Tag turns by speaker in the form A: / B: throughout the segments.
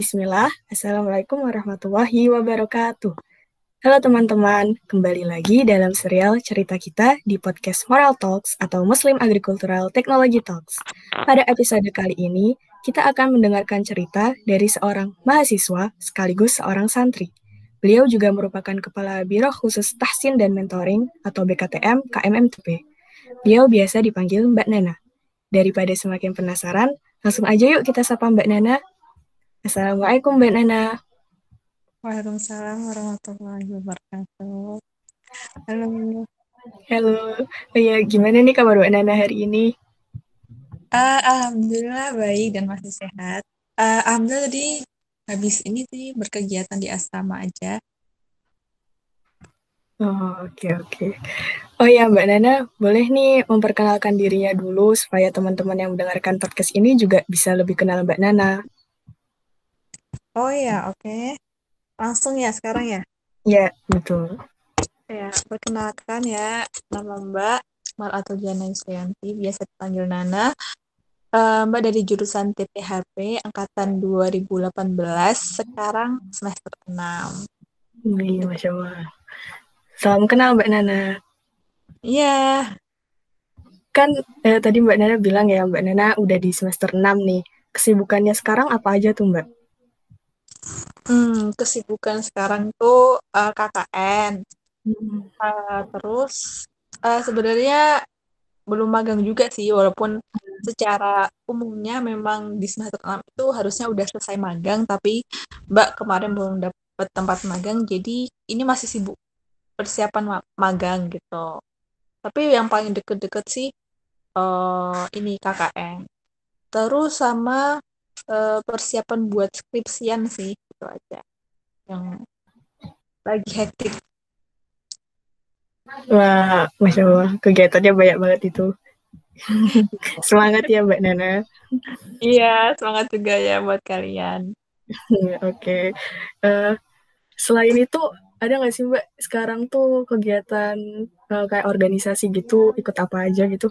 A: Bismillah, Assalamualaikum warahmatullahi wabarakatuh. Halo teman-teman, kembali lagi dalam serial cerita kita di podcast Moral Talks atau Muslim Agricultural Technology Talks. Pada episode kali ini, kita akan mendengarkan cerita dari seorang mahasiswa sekaligus seorang santri. Beliau juga merupakan Kepala Biro Khusus Tahsin dan Mentoring atau BKTM KMMTP. Beliau biasa dipanggil Mbak Nana. Daripada semakin penasaran, langsung aja yuk kita sapa Mbak Nana. Assalamualaikum Mbak Nana.
B: Waalaikumsalam warahmatullahi wabarakatuh. Halo.
A: Halo. Oh ya, gimana nih kabar Mbak Nana hari ini?
B: Uh, Alhamdulillah baik dan masih sehat. Uh, Alhamdulillah tadi habis ini sih berkegiatan di asrama aja.
A: Oh, oke okay, oke. Okay. Oh ya, Mbak Nana, boleh nih memperkenalkan dirinya dulu supaya teman-teman yang mendengarkan podcast ini juga bisa lebih kenal Mbak Nana.
B: Oh ya, oke. Okay. Langsung ya sekarang ya?
A: Ya, betul.
B: Ya, perkenalkan ya, nama Mbak Mal atau Jana Yusayanti, biasa dipanggil Nana. Uh, Mbak dari jurusan TPHP angkatan 2018, sekarang semester 6.
A: Iya, Masya Allah. Salam kenal Mbak Nana.
B: Iya.
A: Kan eh, tadi Mbak Nana bilang ya Mbak Nana udah di semester 6 nih. Kesibukannya sekarang apa aja tuh Mbak?
B: Hmm, kesibukan sekarang tuh uh, KKN. Hmm. Uh, terus uh, sebenarnya belum magang juga sih, walaupun secara umumnya memang di semester 6 itu harusnya udah selesai magang, tapi Mbak kemarin belum dapat tempat magang, jadi ini masih sibuk persiapan magang gitu. Tapi yang paling deket-deket sih uh, ini KKN. Terus sama uh, persiapan buat skripsian sih itu aja. Yang lagi hektik.
A: Wah masya allah kegiatannya banyak banget itu. Semangat ya mbak Nana.
B: Iya semangat juga ya buat kalian.
A: Oke. Okay. uh, eh, selain itu ada nggak sih mbak sekarang tuh kegiatan uh, kayak organisasi gitu ikut apa aja gitu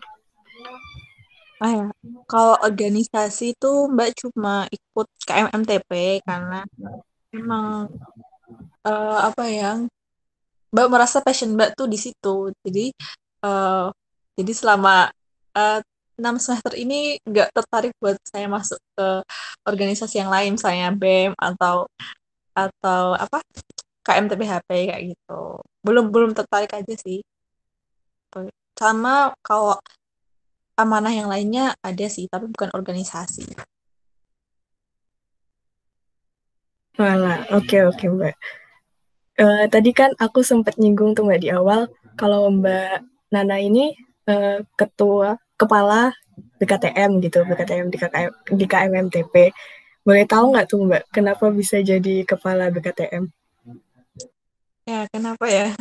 B: Ah ya, kalau organisasi itu Mbak cuma ikut KMMTP karena memang uh, apa ya, Mbak merasa passion Mbak tuh di situ. Jadi uh, jadi selama uh, 6 semester ini nggak tertarik buat saya masuk ke organisasi yang lain, misalnya BEM atau atau apa KMTPHP kayak gitu. Belum belum tertarik aja sih. Sama kalau amanah yang lainnya ada sih, tapi bukan organisasi.
A: Walah, oke okay, oke okay, Mbak. Uh, tadi kan aku sempat nyinggung tuh Mbak di awal, kalau Mbak Nana ini uh, ketua, kepala BKTM gitu, BKTM di, KKM, di KMMTP. Boleh tahu nggak tuh Mbak, kenapa bisa jadi kepala BKTM?
B: Ya, kenapa ya?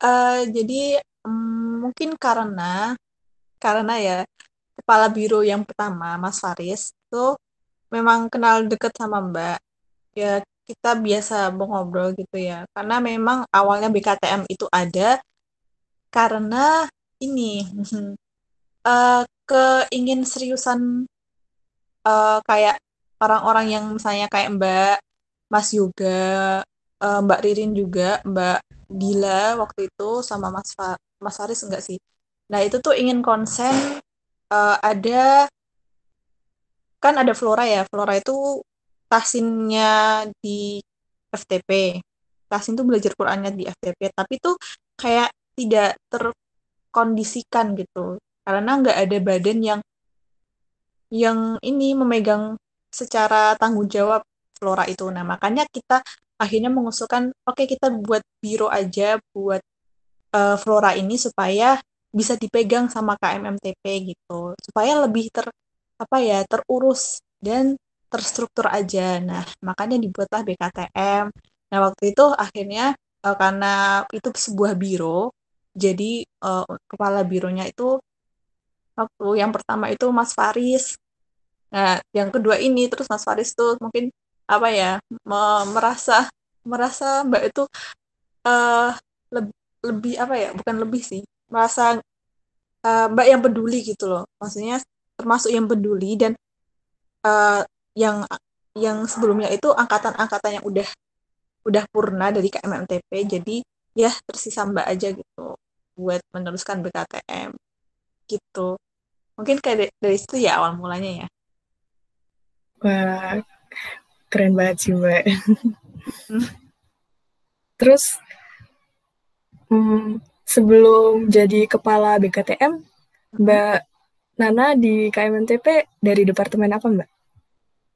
B: Uh, jadi um, mungkin karena karena ya kepala biro yang pertama Mas Faris itu memang kenal deket sama Mbak. Ya kita biasa ngobrol gitu ya. Karena memang awalnya BKTM itu ada karena ini uh, keingin seriusan uh, kayak orang-orang yang misalnya kayak Mbak Mas Yoga uh, Mbak Ririn juga Mbak Dila waktu itu sama Mas Fa Mas Faris enggak sih Nah, itu tuh ingin konsen uh, ada kan ada Flora ya. Flora itu tahsinnya di FTP. Tahsin tuh belajar Qurannya di FTP, tapi tuh kayak tidak terkondisikan gitu. Karena nggak ada badan yang yang ini memegang secara tanggung jawab Flora itu. Nah, makanya kita akhirnya mengusulkan oke okay, kita buat biro aja buat uh, Flora ini supaya bisa dipegang sama KMMTP gitu supaya lebih ter apa ya terurus dan terstruktur aja. Nah makanya dibuatlah BKTM nah waktu itu akhirnya uh, karena itu sebuah biro jadi uh, kepala bironya itu waktu yang pertama itu Mas Faris. Nah yang kedua ini terus Mas Faris tuh mungkin apa ya me merasa merasa Mbak itu uh, lebih lebih apa ya bukan lebih sih merasa uh, Mbak yang peduli gitu loh. Maksudnya termasuk yang peduli dan uh, yang yang sebelumnya itu angkatan-angkatan yang udah udah purna dari KMMTP jadi ya tersisa Mbak aja gitu buat meneruskan BKTM gitu mungkin kayak dari, situ ya awal mulanya ya
A: wah keren banget sih Mbak hmm. terus hmm, sebelum jadi kepala BKTM Mbak Nana di KMMTP dari departemen apa Mbak?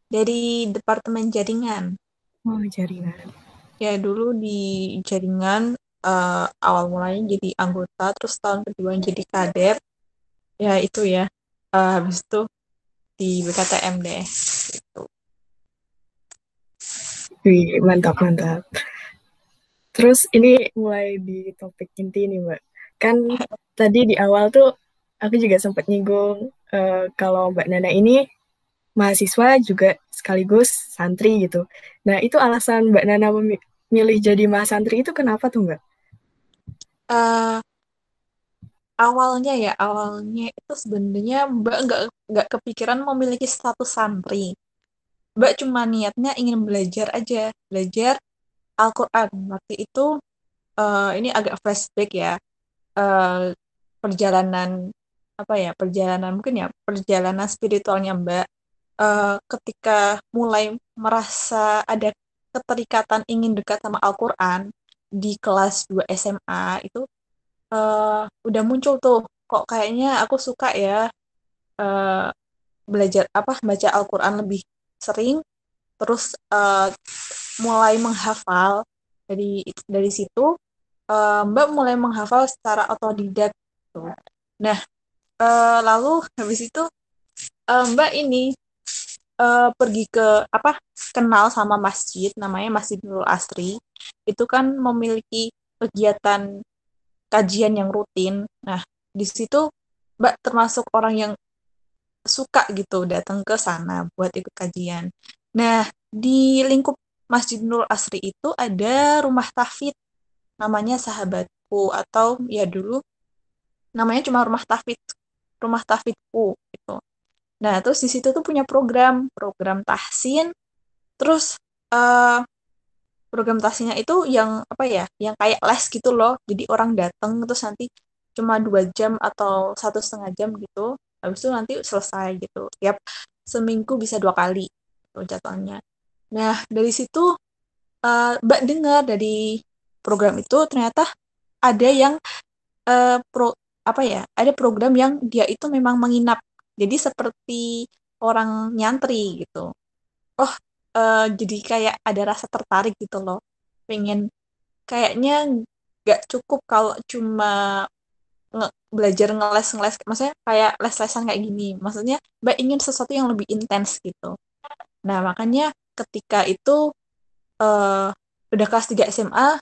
B: Dari departemen jaringan.
A: Oh jaringan
B: ya dulu di jaringan uh, awal mulanya jadi anggota terus tahun kedua jadi kader ya itu ya uh, habis itu di BKTM deh gitu.
A: Wih, mantap mantap. Terus ini mulai di topik inti nih mbak. Kan tadi di awal tuh aku juga sempat nyinggung uh, kalau mbak Nana ini mahasiswa juga sekaligus santri gitu. Nah, itu alasan Mbak Nana memilih jadi mahasantri itu kenapa tuh Mbak?
B: Uh, awalnya ya, awalnya itu sebenarnya Mbak nggak nggak kepikiran memiliki status santri. Mbak cuma niatnya ingin belajar aja, belajar Al-Quran. Waktu itu, uh, ini agak flashback ya, uh, perjalanan, apa ya, perjalanan mungkin ya, perjalanan spiritualnya Mbak uh, ketika mulai merasa ada keterikatan ingin dekat sama Al-Quran di kelas 2 SMA itu uh, udah muncul tuh kok kayaknya aku suka ya uh, belajar apa baca Al-Quran lebih sering terus uh, mulai menghafal dari dari situ uh, Mbak mulai menghafal secara otodidak gitu. Nah uh, lalu habis itu uh, Mbak ini uh, pergi ke apa kenal sama masjid namanya Masjid Nurul Asri itu kan memiliki kegiatan kajian yang rutin. Nah, di situ Mbak termasuk orang yang suka gitu datang ke sana buat ikut kajian. Nah, di lingkup Masjid Nurul Asri itu ada rumah tahfidz namanya Sahabatku atau ya dulu namanya cuma rumah tahfidz rumah tahfidzku gitu. Nah, terus di situ tuh punya program, program tahsin. Terus uh, program tahsinnya itu yang apa ya, yang kayak les gitu loh. Jadi orang datang terus nanti cuma dua jam atau satu setengah jam gitu. Habis itu nanti selesai gitu. Tiap seminggu bisa dua kali gitu jadwalnya. Nah, dari situ uh, Mbak dengar dari program itu ternyata ada yang uh, pro apa ya, ada program yang dia itu memang menginap. Jadi seperti orang nyantri gitu. Oh uh, jadi kayak ada rasa tertarik gitu loh. Pengen kayaknya nggak cukup kalau cuma nge belajar ngeles ngeles maksudnya kayak les-lesan kayak gini. Maksudnya mbak ingin sesuatu yang lebih intens gitu. Nah makanya ketika itu uh, udah kelas 3 SMA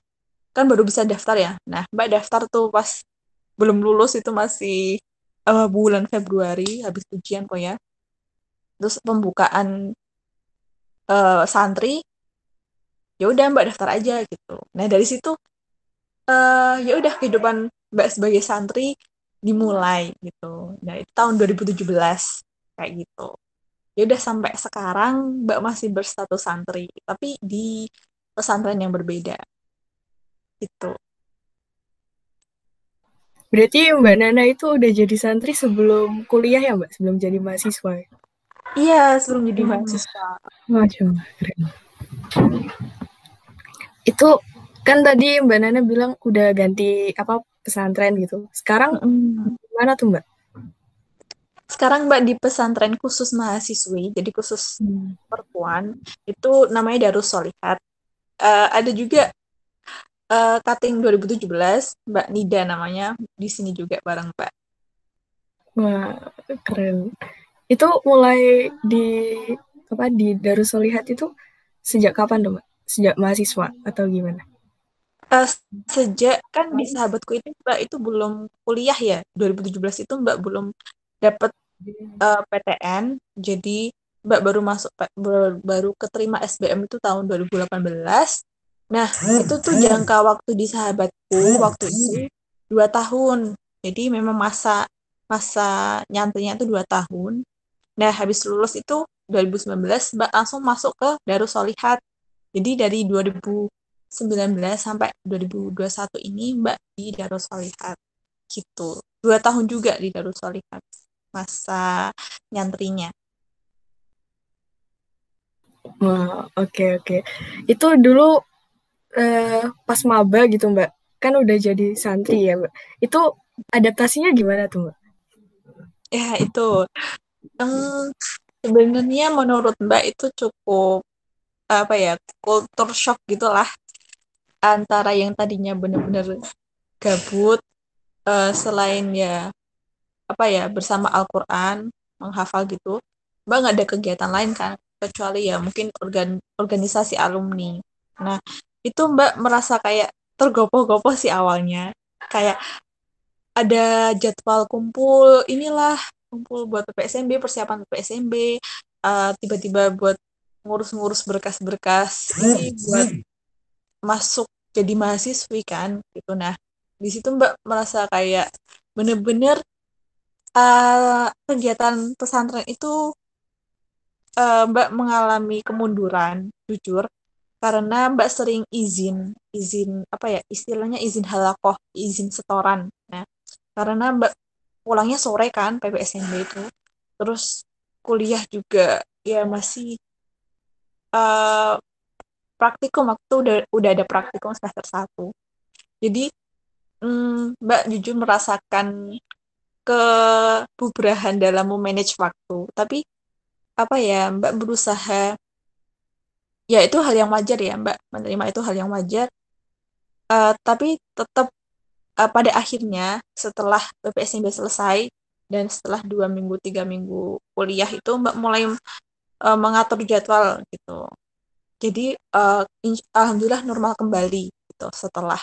B: kan baru bisa daftar ya. Nah mbak daftar tuh pas belum lulus itu masih uh, bulan Februari habis ujian kok ya terus pembukaan uh, santri ya udah mbak daftar aja gitu. Nah dari situ uh, ya udah kehidupan mbak sebagai santri dimulai gitu. Nah itu tahun 2017 kayak gitu ya udah sampai sekarang mbak masih berstatus santri tapi di pesantren yang berbeda itu
A: Berarti Mbak Nana itu udah jadi santri sebelum kuliah ya Mbak? Sebelum jadi mahasiswa?
B: Iya, sebelum jadi mahasiswa.
A: Masya Allah, keren. Itu kan tadi Mbak Nana bilang udah ganti apa pesantren gitu. Sekarang mm. mana tuh Mbak?
B: Sekarang Mbak di pesantren khusus mahasiswi, jadi khusus hmm. perempuan, itu namanya Darus Solihat. Uh, ada juga uh, cutting 2017 Mbak Nida namanya di sini juga bareng Mbak.
A: Wah keren. Itu mulai di apa di Darussolihat itu sejak kapan tuh Mbak? Sejak mahasiswa atau gimana?
B: Uh, sejak kan di sahabatku itu Mbak itu belum kuliah ya 2017 itu Mbak belum dapat uh, eh, PTN jadi Mbak baru masuk baru, keterima SBM itu tahun 2018 Nah, itu tuh jangka waktu di sahabatku waktu itu dua tahun. Jadi memang masa masa nyantrinya itu dua tahun. Nah, habis lulus itu 2019 Mbak langsung masuk ke Darus Solihat. Jadi dari 2019 sampai 2021 ini Mbak di Darus Solihat. Gitu. Dua tahun juga di Darus Solihat masa nyantrinya.
A: Wah, oke oke. Itu dulu uh, pas maba gitu Mbak, kan udah jadi santri ya Mbak. Itu adaptasinya gimana tuh Mbak?
B: Ya itu, um, sebenarnya menurut Mbak itu cukup apa ya kultur shock gitulah antara yang tadinya benar-benar gabut uh, selain ya apa ya bersama Al-Quran menghafal gitu mbak nggak ada kegiatan lain kan kecuali ya mungkin organ organisasi alumni. Nah itu mbak merasa kayak tergopoh-gopoh sih awalnya. Kayak ada jadwal kumpul inilah kumpul buat PPSMB persiapan PPSMB uh, tiba-tiba buat ngurus-ngurus berkas-berkas ini buat masuk jadi mahasiswi kan gitu. Nah di situ mbak merasa kayak bener-bener uh, kegiatan pesantren itu uh, mbak mengalami kemunduran jujur karena mbak sering izin izin apa ya istilahnya izin halakoh izin setoran nah karena mbak pulangnya sore kan PPSMB itu. Terus kuliah juga ya masih uh, praktikum waktu udah udah ada praktikum semester satu. Jadi mm, mbak jujur merasakan kebubrahan dalam memanage waktu. Tapi apa ya mbak berusaha ya itu hal yang wajar ya mbak menerima itu hal yang wajar. Uh, tapi tetap uh, pada akhirnya setelah PPSMB selesai dan setelah dua minggu tiga minggu kuliah itu mbak mulai uh, mengatur jadwal gitu. Jadi uh, alhamdulillah normal kembali gitu setelah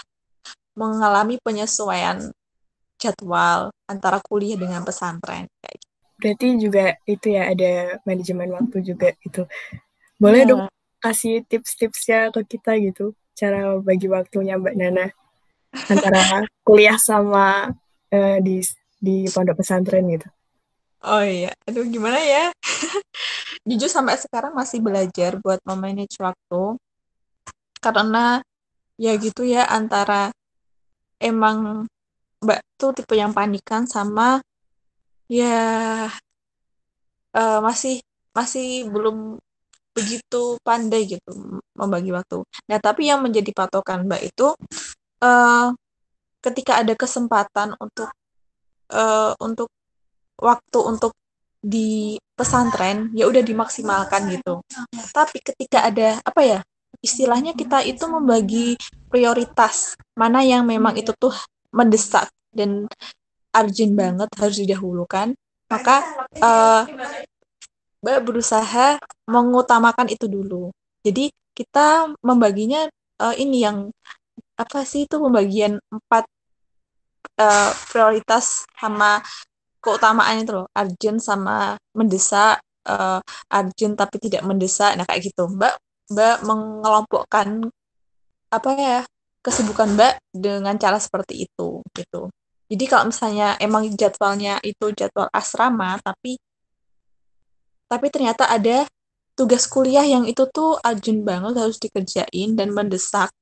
B: mengalami penyesuaian jadwal antara kuliah dengan pesantren kayak gitu.
A: Berarti juga itu ya ada manajemen waktu juga itu. Boleh yeah. dong kasih tips-tipsnya ke kita gitu cara bagi waktunya Mbak Nana antara kuliah sama uh, di di pondok pesantren gitu.
B: Oh iya, aduh gimana ya? Jujur sampai sekarang masih belajar buat memanage waktu karena ya gitu ya antara emang Mbak tuh tipe yang panikan sama ya uh, masih masih belum begitu pandai gitu membagi waktu. Nah, tapi yang menjadi patokan Mbak itu uh, ketika ada kesempatan untuk uh, untuk waktu untuk di pesantren ya udah dimaksimalkan gitu. Tapi ketika ada apa ya istilahnya kita itu membagi prioritas mana yang memang itu tuh mendesak dan urgent banget harus didahulukan maka uh, berusaha mengutamakan itu dulu. Jadi kita membaginya uh, ini yang apa sih itu pembagian empat uh, prioritas sama keutamaan itu loh, urgent sama mendesak, uh, urgent tapi tidak mendesak. Nah kayak gitu, Mbak Mbak mengelompokkan apa ya kesibukan Mbak dengan cara seperti itu gitu. Jadi kalau misalnya emang jadwalnya itu jadwal asrama tapi tapi ternyata ada tugas kuliah yang itu tuh urgent banget harus dikerjain dan mendesak.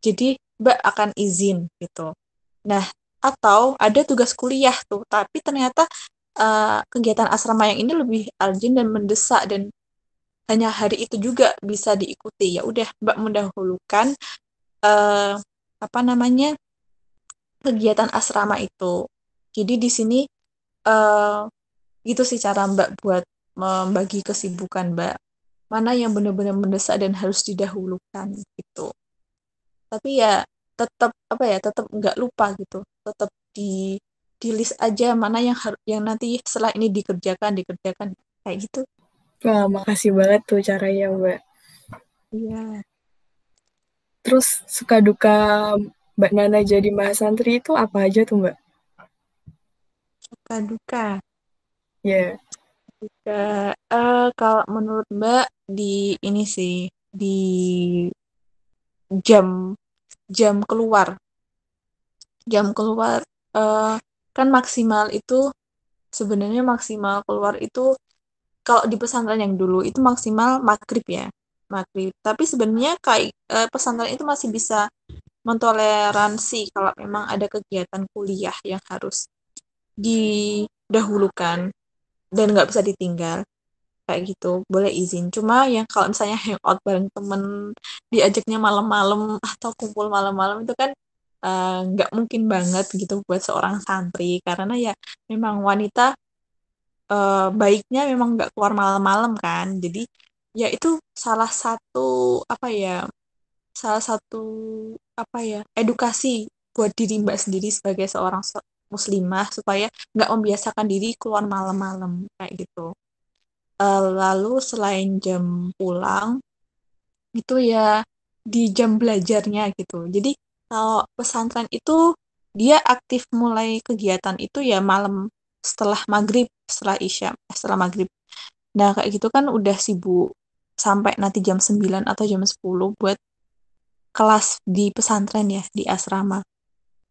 B: Jadi Mbak akan izin gitu. Nah, atau ada tugas kuliah tuh, tapi ternyata uh, kegiatan asrama yang ini lebih urgent dan mendesak dan hanya hari itu juga bisa diikuti. Ya udah, Mbak mendahulukan uh, apa namanya kegiatan asrama itu. Jadi di sini uh, gitu sih cara Mbak buat membagi kesibukan Mbak. Mana yang benar-benar mendesak dan harus didahulukan gitu. Tapi ya tetap apa ya tetap nggak lupa gitu tetap di di list aja mana yang harus yang nanti setelah ini dikerjakan dikerjakan kayak gitu
A: wah makasih banget tuh caranya mbak
B: iya
A: terus suka duka mbak Nana jadi mahasantri itu apa aja tuh mbak?
B: Suka duka?
A: Ya yeah.
B: duka uh, kalau menurut mbak di ini sih di jam jam keluar. Jam keluar uh, kan maksimal itu sebenarnya maksimal keluar itu kalau di pesantren yang dulu itu maksimal maghrib ya maghrib. Tapi sebenarnya kayak eh, pesantren itu masih bisa mentoleransi kalau memang ada kegiatan kuliah yang harus didahulukan dan nggak bisa ditinggal. Kayak gitu boleh izin. Cuma yang kalau misalnya hangout bareng temen diajaknya malam-malam atau kumpul malam-malam itu kan eh, nggak uh, mungkin banget gitu buat seorang santri. Karena ya memang wanita uh, baiknya memang nggak keluar malam-malam kan. Jadi ya itu salah satu apa ya salah satu apa ya edukasi buat diri mbak sendiri sebagai seorang muslimah supaya nggak membiasakan diri keluar malam-malam kayak gitu. Uh, lalu selain jam pulang itu ya di jam belajarnya gitu. Jadi kalau pesantren itu dia aktif mulai kegiatan itu ya malam setelah maghrib setelah isya eh, setelah maghrib. Nah kayak gitu kan udah sibuk sampai nanti jam 9 atau jam 10 buat kelas di pesantren ya di asrama.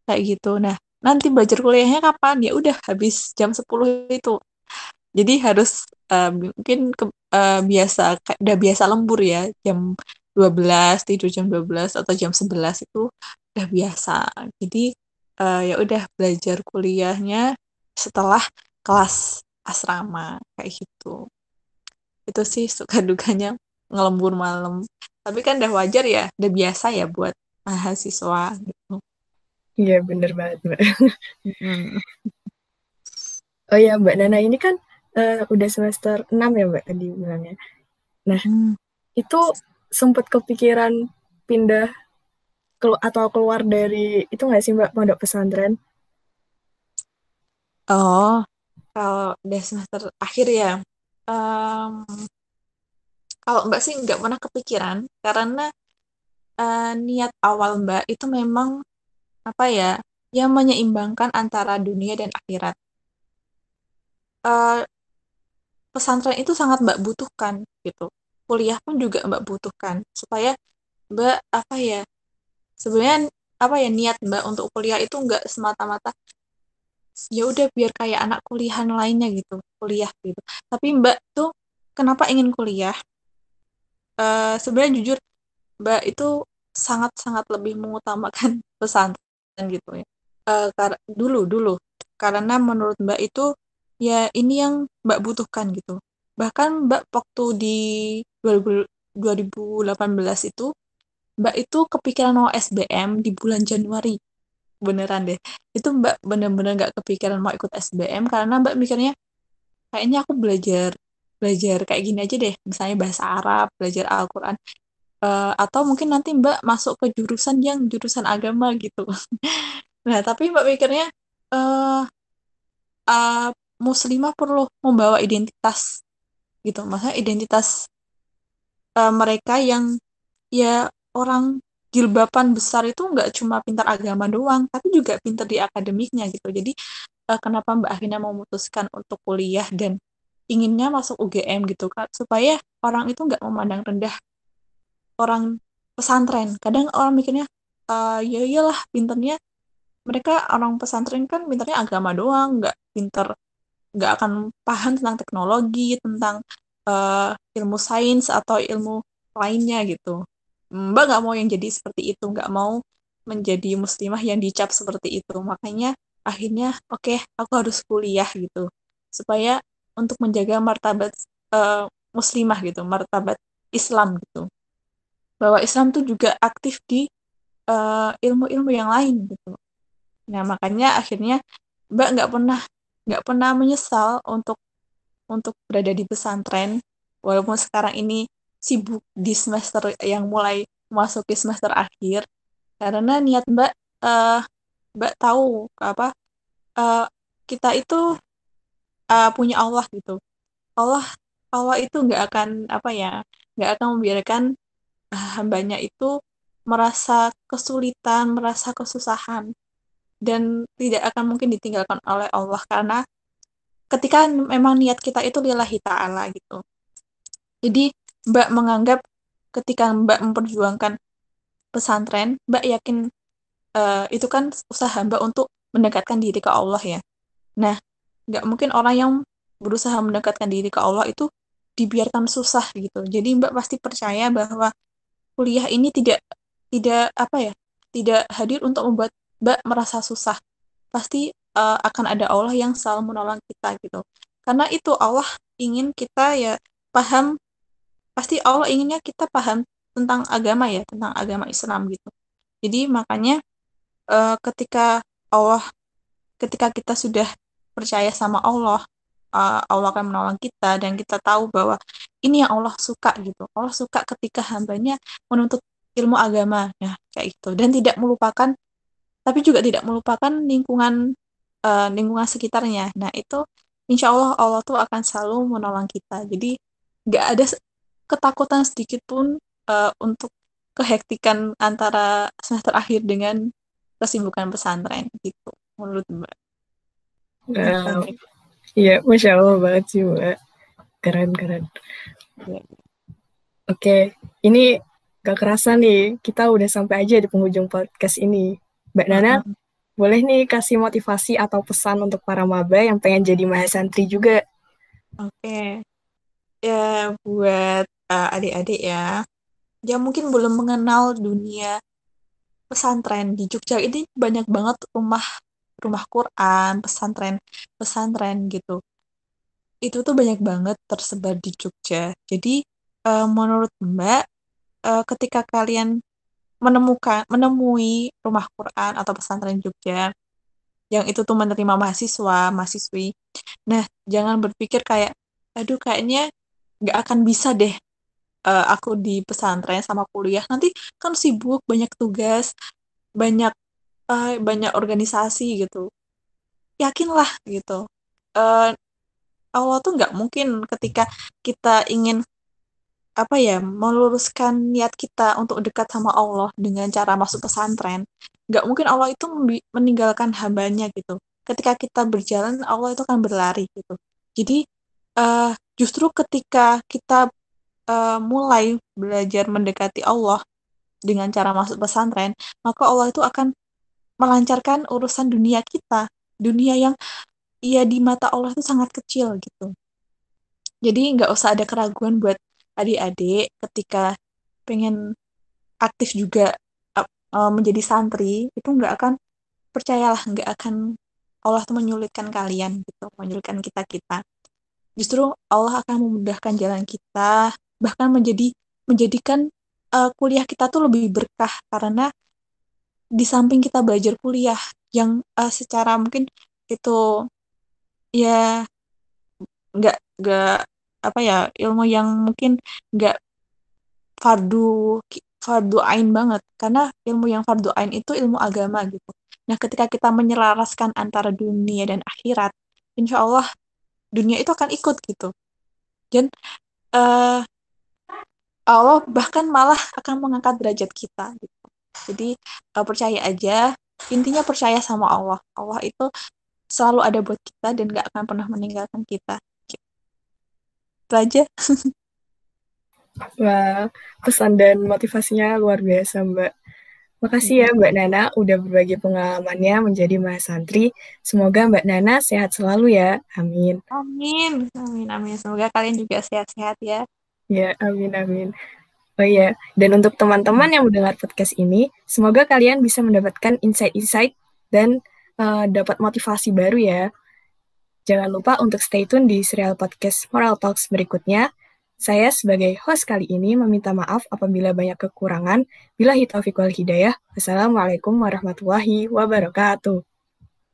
B: Kayak gitu. Nah nanti belajar kuliahnya kapan? Ya udah habis jam 10 itu. Jadi harus uh, mungkin ke, uh, biasa udah biasa lembur ya jam 12 tidur jam 12 atau jam 11 itu udah biasa. Jadi uh, ya udah belajar kuliahnya setelah kelas asrama kayak gitu itu sih suka dukanya ngelembur malam. Tapi kan udah wajar ya udah biasa ya buat mahasiswa gitu.
A: Iya bener banget mbak. Hmm. oh ya mbak Nana ini kan uh, udah semester 6 ya mbak tadi bilangnya. Nah hmm. itu sempat kepikiran pindah kelu atau keluar dari itu nggak sih mbak pondok pesantren?
B: Oh, kalau udah semester akhir ya, um, kalau Mbak sih nggak pernah kepikiran karena uh, niat awal Mbak itu memang apa ya, yang menyeimbangkan antara dunia dan akhirat. Uh, pesantren itu sangat Mbak butuhkan gitu. Kuliah pun juga Mbak butuhkan supaya Mbak apa ya, sebenarnya apa ya niat Mbak untuk kuliah itu nggak semata-mata ya udah biar kayak anak kuliahan lainnya gitu kuliah gitu. Tapi mbak tuh kenapa ingin kuliah? Uh, sebenarnya jujur mbak itu sangat sangat lebih mengutamakan pesantren gitu ya. Uh, dulu dulu. Karena menurut mbak itu ya ini yang mbak butuhkan gitu. Bahkan mbak waktu di 2018 itu mbak itu kepikiran mau SBM di bulan Januari beneran deh. Itu mbak bener-bener nggak kepikiran mau ikut SBM karena mbak mikirnya kayaknya aku belajar belajar kayak gini aja deh misalnya bahasa Arab belajar Al-Quran. Uh, atau mungkin nanti mbak masuk ke jurusan yang jurusan agama gitu. Nah tapi mbak mikirnya uh, uh, muslimah perlu membawa identitas gitu. Maksudnya identitas uh, mereka yang ya orang jilbaban besar itu nggak cuma pintar agama doang, tapi juga pintar di akademiknya gitu. Jadi uh, kenapa Mbak akhirnya memutuskan untuk kuliah dan inginnya masuk UGM gitu kan, supaya orang itu nggak memandang rendah orang pesantren. Kadang orang mikirnya, uh, ya iyalah pinternya mereka orang pesantren kan pinternya agama doang, nggak pinter nggak akan paham tentang teknologi, tentang uh, ilmu sains atau ilmu lainnya gitu. Mbak nggak mau yang jadi seperti itu, nggak mau menjadi muslimah yang dicap seperti itu. Makanya akhirnya oke, okay, aku harus kuliah gitu. Supaya untuk menjaga martabat uh, muslimah gitu, martabat Islam gitu. Bahwa Islam tuh juga aktif di uh, ilmu-ilmu yang lain gitu. Nah, makanya akhirnya Mbak nggak pernah nggak pernah menyesal untuk untuk berada di pesantren walaupun sekarang ini sibuk di semester yang mulai memasuki semester akhir. Karena niat Mbak uh, Mbak tahu apa uh, kita itu uh, punya Allah gitu. Allah Allah itu nggak akan apa ya nggak akan membiarkan uh, hambanya itu merasa kesulitan merasa kesusahan. Dan tidak akan mungkin ditinggalkan oleh Allah karena ketika memang niat kita itu lillahi ta'ala gitu. Jadi Mbak menganggap ketika Mbak memperjuangkan pesantren, Mbak yakin uh, itu kan usaha Mbak untuk mendekatkan diri ke Allah ya. Nah, nggak mungkin orang yang berusaha mendekatkan diri ke Allah itu dibiarkan susah gitu. Jadi Mbak pasti percaya bahwa kuliah ini tidak tidak apa ya, tidak hadir untuk membuat Mbak merasa susah. Pasti uh, akan ada Allah yang selalu menolong kita gitu. Karena itu Allah ingin kita ya paham pasti Allah inginnya kita paham tentang agama ya, tentang agama Islam gitu. Jadi makanya uh, ketika Allah ketika kita sudah percaya sama Allah, uh, Allah akan menolong kita dan kita tahu bahwa ini yang Allah suka gitu. Allah suka ketika hambanya menuntut ilmu agama ya kayak gitu dan tidak melupakan tapi juga tidak melupakan lingkungan uh, lingkungan sekitarnya. Nah itu insya Allah Allah tuh akan selalu menolong kita. Jadi nggak ada ketakutan sedikit pun uh, untuk kehektikan antara semester akhir dengan kesibukan pesantren gitu menurut Mbak.
A: Wow. Iya, masya Allah banget sih Mbak. Keren keren. Ya. Oke, ini gak kerasa nih kita udah sampai aja di penghujung podcast ini. Mbak Nana, uh -huh. boleh nih kasih motivasi atau pesan untuk para maba yang pengen jadi mahasantri juga?
B: Oke, ya buat uh, adik-adik ya, yang mungkin belum mengenal dunia pesantren di Jogja ini banyak banget rumah rumah Quran, pesantren, pesantren gitu. Itu tuh banyak banget tersebar di Jogja. Jadi uh, menurut Mbak, uh, ketika kalian menemukan menemui rumah Quran atau pesantren Jogja yang itu tuh menerima mahasiswa, mahasiswi. Nah, jangan berpikir kayak, aduh kayaknya nggak akan bisa deh uh, aku di pesantren sama kuliah nanti kan sibuk banyak tugas banyak uh, banyak organisasi gitu. Yakinlah gitu. Uh, Allah tuh nggak mungkin ketika kita ingin apa ya meluruskan niat kita untuk dekat sama Allah dengan cara masuk pesantren. Nggak mungkin Allah itu meninggalkan hambanya gitu. Ketika kita berjalan Allah itu akan berlari gitu. Jadi uh, justru ketika kita uh, mulai belajar mendekati Allah dengan cara masuk pesantren, maka Allah itu akan melancarkan urusan dunia kita, dunia yang ya di mata Allah itu sangat kecil gitu. Jadi nggak usah ada keraguan buat adik-adik ketika pengen aktif juga uh, menjadi santri itu nggak akan percayalah nggak akan Allah tuh menyulitkan kalian gitu, menyulitkan kita kita. Justru Allah akan memudahkan jalan kita bahkan menjadi menjadikan uh, kuliah kita tuh lebih berkah karena di samping kita belajar kuliah yang uh, secara mungkin itu ya nggak nggak apa ya ilmu yang mungkin nggak fardu fardu ain banget. Karena ilmu yang fardu ain itu ilmu agama gitu. Nah ketika kita menyelaraskan antara dunia dan akhirat insya Allah dunia itu akan ikut gitu. Dan uh, Allah bahkan malah akan mengangkat derajat kita gitu. Jadi uh, percaya aja, intinya percaya sama Allah. Allah itu selalu ada buat kita dan gak akan pernah meninggalkan kita. Itu aja.
A: Wah, pesan dan motivasinya luar biasa, Mbak. Makasih ya Mbak Nana udah berbagi pengalamannya menjadi mahasantri. Semoga Mbak Nana sehat selalu ya. Amin.
B: Amin. Amin amin. Semoga kalian juga sehat-sehat ya.
A: Ya, amin amin. Oh iya, dan untuk teman-teman yang mendengar podcast ini, semoga kalian bisa mendapatkan insight-insight dan uh, dapat motivasi baru ya. Jangan lupa untuk stay tune di serial podcast Moral Talks berikutnya. Saya sebagai host kali ini meminta maaf apabila banyak kekurangan. Bila hitaufiq wal hidayah. Wassalamualaikum warahmatullahi wabarakatuh.